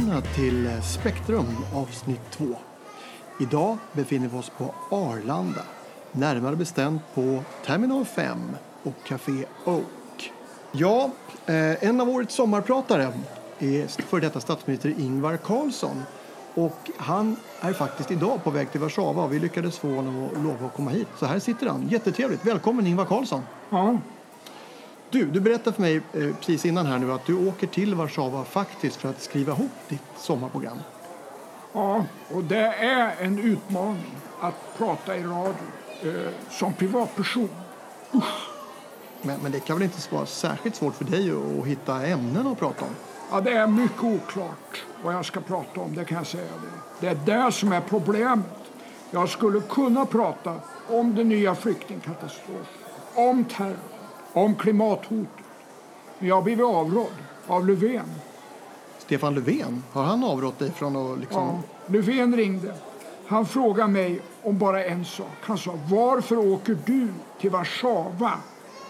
Välkomna till Spektrum avsnitt 2. Idag befinner vi oss på Arlanda, närmare bestämt på Terminal 5 och Café Oak. Ja, eh, en av årets sommarpratare är före detta statsminister Ingvar Carlsson. Och han är faktiskt idag på väg till Warszawa och vi lyckades få honom att lova att komma hit. Så här sitter han. Jättetrevligt. Välkommen Ingvar Carlsson. Ja, du, du berättade för mig eh, precis innan här nu att du åker till Warszawa faktiskt för att skriva ihop ditt sommarprogram. ja, och det är en utmaning att prata i radio eh, som privatperson. Men, men det kan väl inte vara särskilt svårt för dig att hitta ämnen att prata om? Ja, det är mycket oklart vad jag ska prata om, det kan jag säga. Det, det är det som är problemet. Jag skulle kunna prata om den nya flyktingkatastrofen, om terror, om klimathotet. Men jag har blivit avrådd av Löfven. Stefan Löfven, har han avrått dig från att liksom... Ja, Löfven ringde. Han frågade mig om bara en sak. Han sa, varför åker du till Warszawa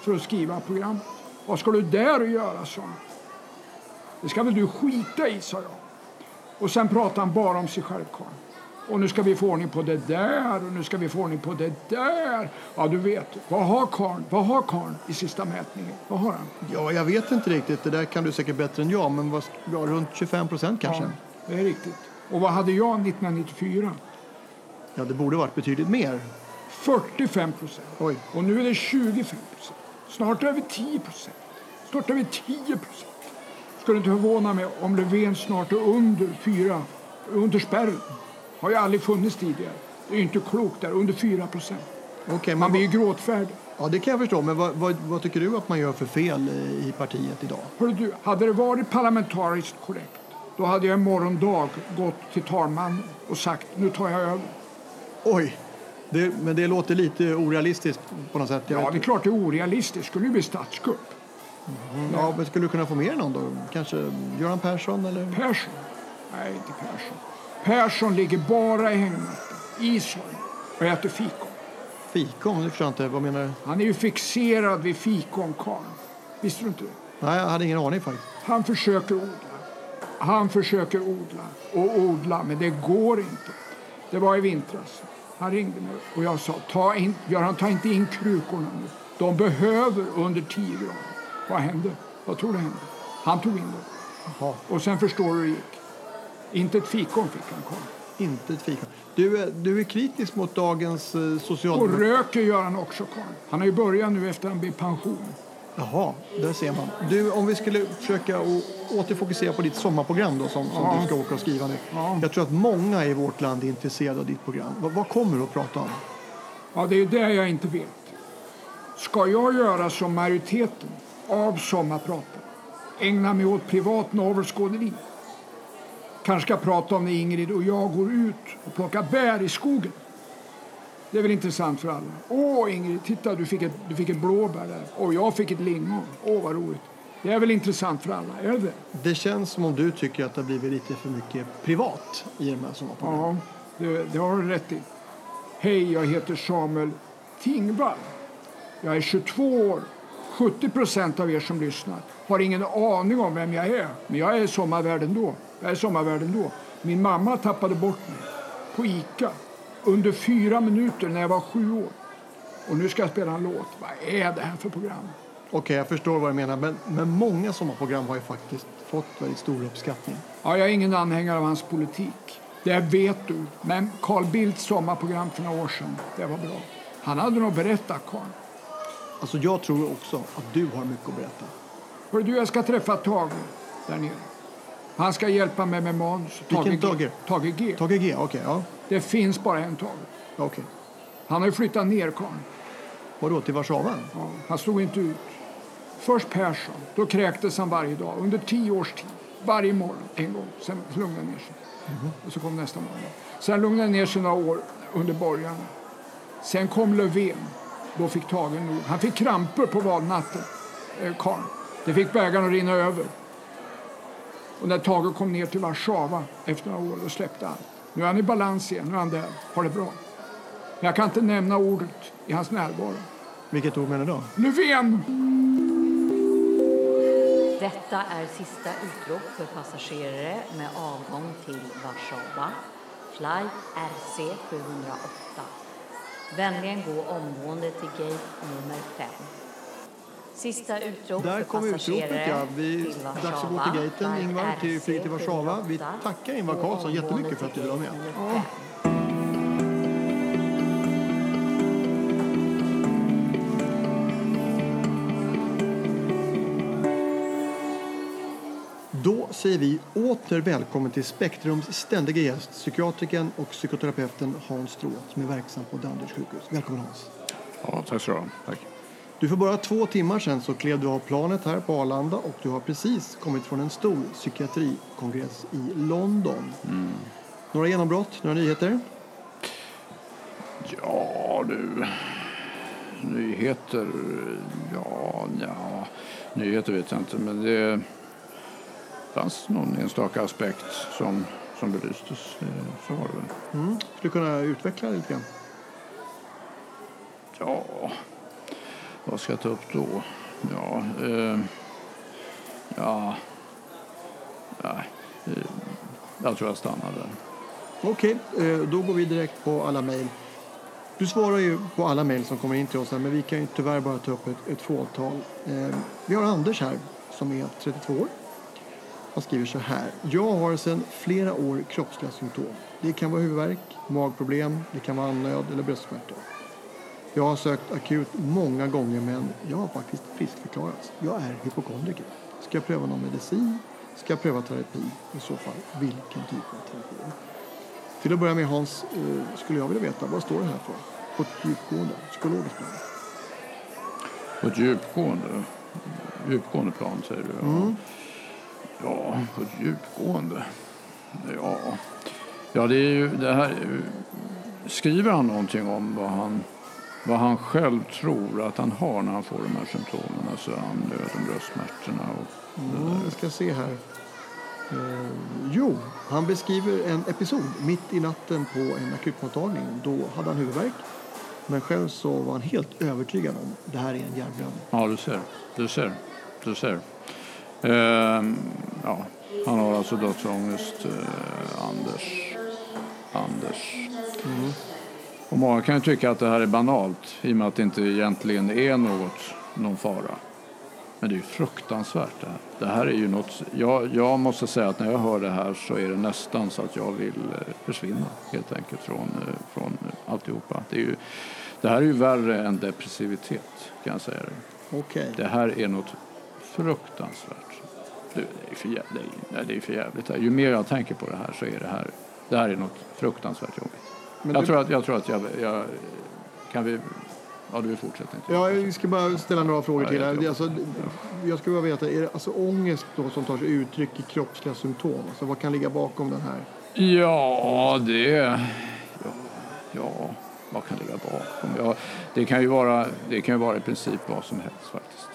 för att skriva programmet? Vad ska du där att göra, sa han. Det ska väl du skita i, sa jag. Och sen pratade han bara om sig själv, karln. Och nu ska vi få ordning på det där och nu ska vi få ordning på det där. Ja, du vet. Vad har karln, vad har karln i sista mätningen? Vad har han? Ja, jag vet inte riktigt. Det där kan du säkert bättre än jag. Men vad, ja, runt 25 procent kanske? Ja, det är riktigt. Och vad hade jag 1994? Ja, det borde varit betydligt mer. 45 procent. Oj. Och nu är det 25 procent. Snart över 10 procent. Snart över 10 procent. Skulle inte förvåna mig om Löfven snart är under 4, under spärren. Har ju aldrig funnits tidigare. Det är inte klokt där, under 4 procent. Okej, Man blir ju gråtfärdig. ja, det kan jag förstå. Men vad, vad, vad tycker du att man gör för fel i, partiet idag? Hörru du, hade det varit parlamentariskt korrekt då hade jag imorgon dag gått till talmannen och sagt nu tar jag över. Oj, det, men det låter lite orealistiskt på något sätt. Jag Ja, det är klart det är orealistiskt. skulle ju bli statskupp. ja, men skulle du kunna få med någon då? Kanske Göran Persson eller? Persson? Nej, inte Persson. Persson ligger bara i hängmattan, i soffan och äter fikon. Fikon? Det förstår jag inte. Vad menar du? Han är ju fixerad vid fikonkarln. Visste du inte det? Nej, jag hade ingen aning faktiskt. Han försöker odla. Han försöker odla och odla, men det går inte. Det var i vintras. Han ringde mig och jag sa, ta in, Göran, ta inte in krukorna nu. De behöver under 10 grader. Vad hände? Vad tror du hände? Han tog in dem. Och sen förstår du hur det gick. Inte ett fikon fick han, karln. inte ett fikon. Du, är- du är kritisk mot dagens eh, Och socialdemokrati. röker gör han också, karln. Han har ju börjat nu efter han blev pension. Jaha, där ser man. Du, om vi skulle försöka återfokusera på ditt sommarprogram då, som, som Ja. du ska åka och skriva nu. Ja. Jag tror att många i vårt land är intresserade av ditt program. Vad, vad kommer du att prata om? Ja, det är det jag inte vet. Ska jag göra som majoriteten av sommarpraten? Ägna mig åt privat navelskåderi? Kanske ska prata om när Ingrid och jag går ut och plockar bär i skogen. Det är väl intressant för alla. Åh Ingrid, titta du fick ett, du fick ett blåbär där. Och jag fick ett lingon. Åh vad roligt. Det är väl intressant för alla, är det det? Känns som om du tycker att det har blivit lite för mycket privat i de här sommarprogrammen. Ja, det, det har du rätt i. Hej, jag heter Samuel Tingvall. Jag är 22 år. 70 procent av er som lyssnar har ingen aning om vem jag är. Men jag är sommarvärd ändå. Jag är sommarvärd ändå. Min mamma tappade bort mig på Ica under fyra minuter när jag var sju år. Och nu ska jag spela en låt. Vad är det här för program? Okej, jag förstår vad du menar. Men, men många sommarprogram har ju faktiskt fått väldigt stor uppskattning. Ja, jag är ingen anhängare av hans politik. Det vet du. Men Carl Bildts sommarprogram för några år sedan, det var bra. Han hade nog berättat, Carl. Alltså jag tror också att du har mycket att berätta. Hörru du, jag ska träffa Tage där nere. Han ska hjälpa mig med manus. Vilken Tage? G. Tage G. Tage G, okej. ja. Det finns bara en Tage. okej. Han har ju flyttat ner, Carl. Vadå, till Warszawa? Ja, han stod inte ut. Först Persson. Då kräktes han varje dag under tio års tid. Varje morgon, en gång. Sen lugnade han ner sig. Och så kom nästa morgon. Sen lugnade han ner sig några år under borgarna. Sen kom Löfven. Då fick Tage nog. Han fick kramper på valnatten, eh, karln. Det fick bägaren att rinna över. Och när Tage kom ner till Warszawa efter några år, då släppte han. Nu är han i balans igen, nu är han där, har det bra. Men jag kan inte nämna ordet i hans närvaro. Vilket ord menar du då? Löfven! Detta är sista utrop för passagerare med avgång till Warszawa, flight RC 708. Vänligen gå omgående till gate nummer 5. Sista utrop Där kom utropet ja. Vi, dags att gå till gaten Ingvar, till flyget till Warszawa. Vi 708. tackar Ingvar omgående jättemycket för att du var med. Säger vi åter välkommen till Spektrums ständiga gäst, psykiatrikern och psykoterapeuten Hans Stråth som är verksam på Danderyds sjukhus. Välkommen Hans. Ja, tack så. Tack. Du för bara två timmar sedan så klev du av planet här på Arlanda och du har precis kommit från en stor psykiatrikongress i London. Några genombrott, några nyheter? Ja, du. Nyheter. Ja, ja. Nyheter vet jag inte, men det fanns någon enstaka aspekt som, som belystes. Eh, Så var det väl. Mm. Skulle du kunna utveckla det lite grann? Ja, vad ska jag ta upp då? Ja, eh, ja, nej. Eh, jag tror jag stannar där. Okej, eh, då går vi direkt på alla mejl. Du svarar ju på alla mejl som kommer in till oss här, men vi kan ju tyvärr bara ta upp ett, ett fåtal. Eh, Vi har Anders här som är 32 år. Han skriver så här. Jag har sedan flera år kroppsliga symptom. Det kan vara huvudvärk, magproblem, det kan vara andnöd eller bröstsmärtor. Jag har sökt akut många gånger men jag har faktiskt friskförklarats. Jag är hypokondriker. Ska jag pröva någon medicin? Ska jag pröva terapi? I så fall, vilken typ av terapi? Till att börja med Hans, eh, skulle jag vilja veta, vad står det här för? På ett djupgående, psykologiskt plan. På ett djupgående, djupgående plan säger du? Ja, ja på ett djupgående. Ja, ja det är ju det här. Skriver han någonting om vad han, vad han själv tror att han har när han får de här symptomen? Alltså andnöden, bröstsmärtorna och Mm, jag ska se här. Eh, jo, han beskriver en episod mitt i natten på en akutmottagning. Då hade han huvudvärk. Men själv så var han helt övertygad om det här är en hjärnblödning. Ja, du ser. Du ser. Du ser. Ehm, ja, han har alltså dödsångest, eh, Anders. Anders. Och många kan ju tycka att det här är banalt i och med att det inte egentligen är något, någon fara. Men det är ju fruktansvärt det här. Det här är ju något, jag, jag måste säga att när jag hör det här så är det nästan så att jag vill eh, försvinna helt enkelt från, eh, från alltihopa. Det, är ju, det här är ju värre än depressivitet kan jag säga dig. Okej. Det här är något fruktansvärt. Du, det är för jävligt. Nej, det är för jävligt. Ju mer jag tänker på det här så är det här, det här är något fruktansvärt jobbigt. Men jag, det- tror att, jag tror att jag, jag kan vi, ja du vill fortsätta inte? Ja, vi ska bara ställa några frågor Ja, till. Här. Alltså, jag skulle vilja veta, är det alltså ångest då som tar sig uttryck i kroppsliga symptom? Alltså, vad kan ligga bakom den här? Ja, det... Ja, ja vad kan ligga bakom? Ja, det, kan ju vara, det kan ju vara i princip vad som helst faktiskt.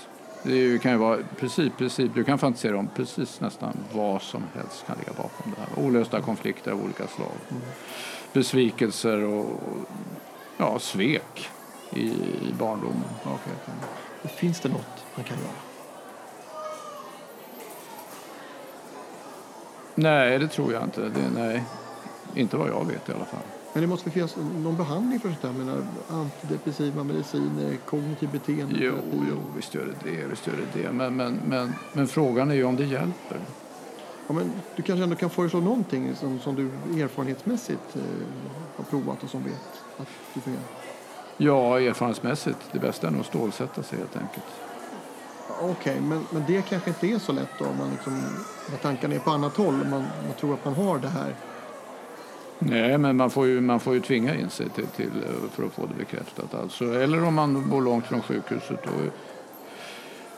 Det kan ju vara precis, precis, du kan fantisera om precis nästan vad som helst kan ligga bakom det här. Olösta konflikter av olika slag. Besvikelser och ja, svek i, i barndomen. Okej. Finns det något man kan göra? Nej, det tror jag inte. Det, nej, inte vad jag vet i alla fall. Men det måste finnas någon behandling för sånt här? Menar, antidepressiva mediciner, kognitiv beteende. Jo, jo, visst gör det det. Visst gör det, det. Men, men, men, men frågan är ju om det hjälper. Ja, men du kanske ändå kan föreslå någonting som, som du erfarenhetsmässigt eh, har provat och som vet att det fungerar? Ja, erfarenhetsmässigt. Det bästa är nog att stålsätta sig helt enkelt. Okej, men, men det kanske inte är så lätt då om man liksom, när tankarna är på annat håll och man, man tror att man har det här. Nej, men man får ju, man får ju tvinga in sig till, till, för att få det bekräftat. Alltså, eller om man bor långt från sjukhuset. Då,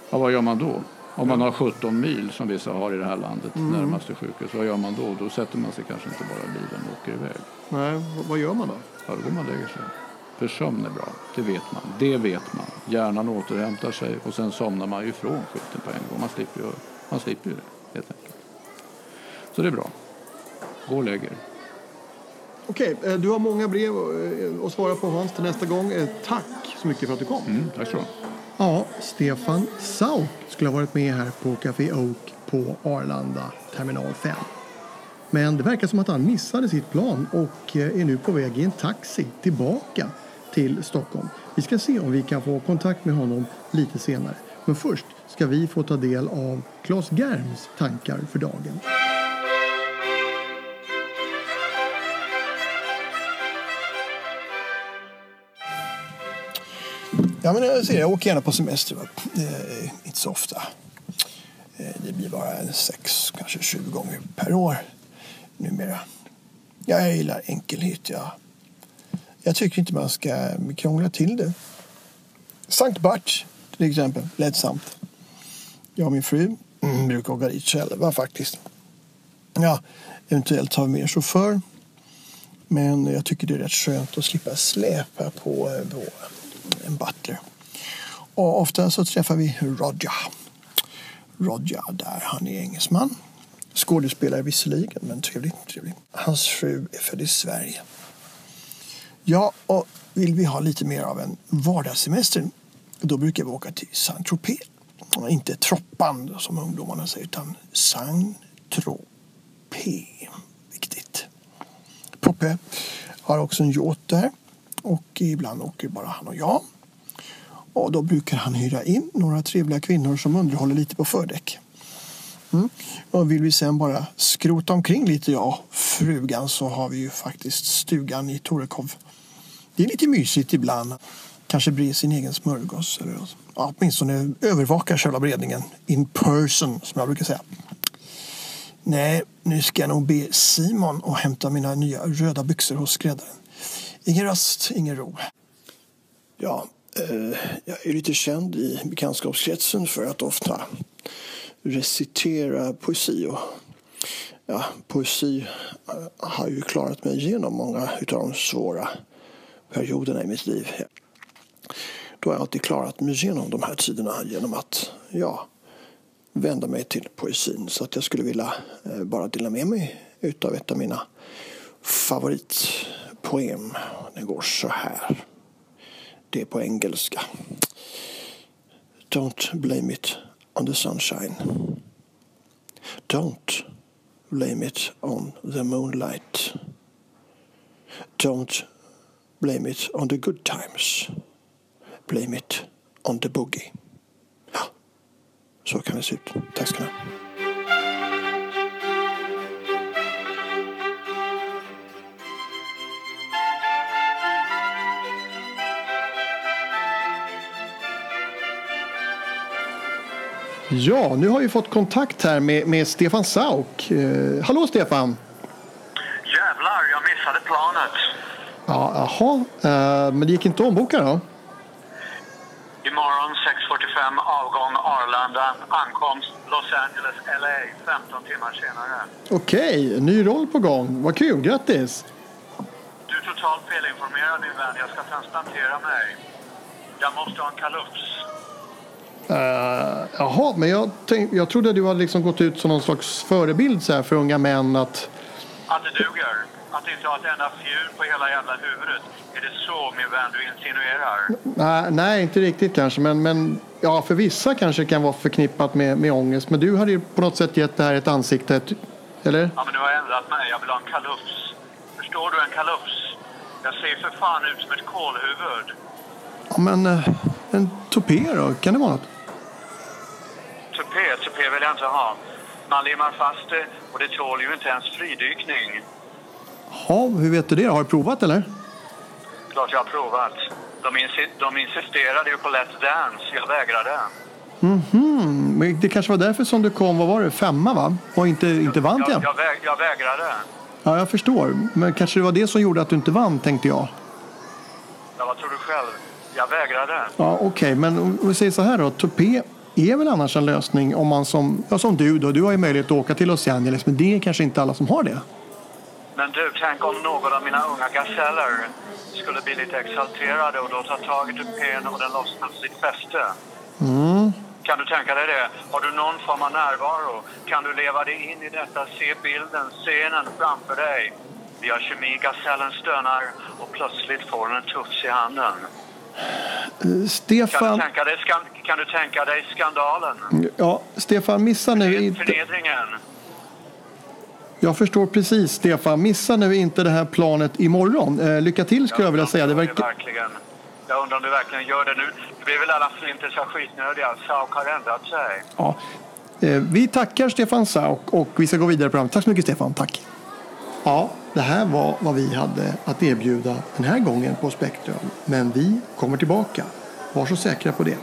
ja, vad gör man då? Om man har 17 mil som vissa har i det här landet närmaste sjukhus. Vad gör man då? Då sätter man sig kanske inte bara i bilen och åker iväg. Nej, vad, vad gör man då? Ja, då går man och lägger sig. För sömn är bra, det vet man. Det vet man. Hjärnan återhämtar sig och sen somnar man ju ifrån skiten på en gång. Man slipper ju, man slipper ju det helt enkelt. Så det är bra. Gå och lägg er. Okej, eh, du har många brev eh, att svara på Hans till nästa gång. Eh, Tack så mycket för att du kom. Mm, tack så. Ja, Stefan Sauk skulle ha varit med här på Café Oak på Arlanda terminal 5. Men det verkar som att han missade sitt plan och är nu på väg i en taxi tillbaka till Stockholm. Vi ska se om vi kan få kontakt med honom lite senare. Men först ska vi få ta del av Claes Germs tankar för dagen. Ja, men jag, ser, jag åker gärna på semester. Va? Eh, inte så ofta. Eh, det blir bara en sex, kanske 20 gånger per år numera. Jag gillar enkelhet. Ja. Jag tycker inte man ska krångla till det. Sankt Bart, till exempel. Lättsamt. Jag och min fru mm, brukar åka dit själva faktiskt. Ja, eventuellt har vi mer chaufför. Men jag tycker det är rätt skönt att slippa släpa på, eh, på en butler. Och ofta så träffar vi Roger. Roger där, han är engelsman. Skådespelare visserligen, men trevlig, trevlig. Hans fru är född i Sverige. Ja, och vill vi ha lite mer av en vardagssemester då brukar vi åka till Saint-Tropez. Inte Troppan som ungdomarna säger, utan Saint-Tropez. Viktigt. Poppe har också en yacht där och ibland åker bara han och jag. Och då brukar han hyra in några trevliga kvinnor som underhåller lite på fördäck. Mm. Och vill vi sen bara skrota omkring lite, jag och frugan, så har vi ju faktiskt stugan i Torekov. Det är lite mysigt ibland. Kanske bre sin egen smörgås. Eller ja, åtminstone övervaka själva beredningen. In person, som jag brukar säga. Nej, nu ska jag nog be Simon att hämta mina nya röda byxor hos skräddaren. Ingen röst, ingen ro. Ja, eh, jag är lite känd i bekantskapskretsen för att ofta recitera poesi. Och, ja, poesi eh, har ju klarat mig igenom många av de svåra perioderna i mitt liv. Då har jag alltid klarat mig igenom de här tiderna genom att ja, vända mig till poesin. Så att jag skulle vilja eh, bara dela med mig utav ett av mina poem. Den går så här. Det är på engelska. Don't blame it on the sunshine. Don't blame it on the moonlight. Don't blame it on the good times. Blame it on the boogie. Ja, så kan det se ut. Tack ska ni ha. Ja, nu har vi fått kontakt här med, med Stefan Sauk. Eh, hallå Stefan! Jävlar, jag missade planet. Ja, jaha, eh, men det gick inte att omboka då? Imorgon 6.45 avgång Arlanda, ankomst Los Angeles, LA 15 timmar senare. Okej, ny roll på gång. Vad kul, grattis! Du är totalt felinformerad min vän, jag ska transplantera mig. Jag måste ha en kalufs. Uh, jaha, men jag, tänk, jag trodde du hade liksom gått ut som någon slags förebild så här, för unga män att... Att det duger. Att inte ha ett enda fjun på hela jävla huvudet. Är det så min vän du insinuerar? Nej, nej, inte riktigt kanske, men, men ja, för vissa kanske kan vara förknippat med, med ångest. Men du hade ju på något sätt gett det här ett ansikte, ett- eller? Ja men du har ändrat mig, jag vill ha en kalufs. Förstår du en kalufs? Jag ser för fan ut som ett kålhuvud. Ja, men eh, en tupé då? Kan det vara något? Tupé vill jag inte ha. Man limmar fast det och det tål ju inte ens fridykning. Ja, hur vet du det? Har du provat eller? Klart jag har provat. De, insi- de insisterade ju på Let's Dance, jag vägrade. Mhm, men det kanske var därför som du kom, vad var det, femma va? Och inte, inte vann Jag, igen? jag, väg, jag vägrade. Ja, jag förstår. Men kanske det var det som gjorde att du inte vann, tänkte jag. Ja, vad tror du själv? Jag vägrade. Ja, okej, men om vi säger så här då. Tupé är väl annars en lösning om man som, ja, som du då, du har ju möjlighet att åka till Los Angeles, men det är kanske inte alla som har det. Men du, tänk om någon av mina unga gaseller skulle bli lite exalterade och då ta tag i tupén och den lossnar sitt fäste. Kan du tänka dig det? Har du någon form av närvaro? Kan du leva dig in i detta? Se bilden, scenen framför dig. Vi har kemi, gasellen stönar och plötsligt får hon en tufs i handen. Kan Stefan, du tänka dig, skan- kan du tänka dig skandalen? ja, Stefan, missa nu inte... Förnedringen? Jag förstår precis, Stefan. Missa nu inte det här planet imorgon. Eh, lycka till skulle jag vilja säga. Det verkar... verkligen, jag undrar om du verkligen gör det nu. Det blir väl alla som inte så skitnödiga. Sauk har ändrat sig. Ja. Eh, Vi tackar Stefan Sauk och vi ska gå vidare på programmet. Tack så mycket Stefan. Tack. Ja, det här var vad vi hade att erbjuda den här gången på Spektrum. Men vi kommer tillbaka. Var så säkra på det.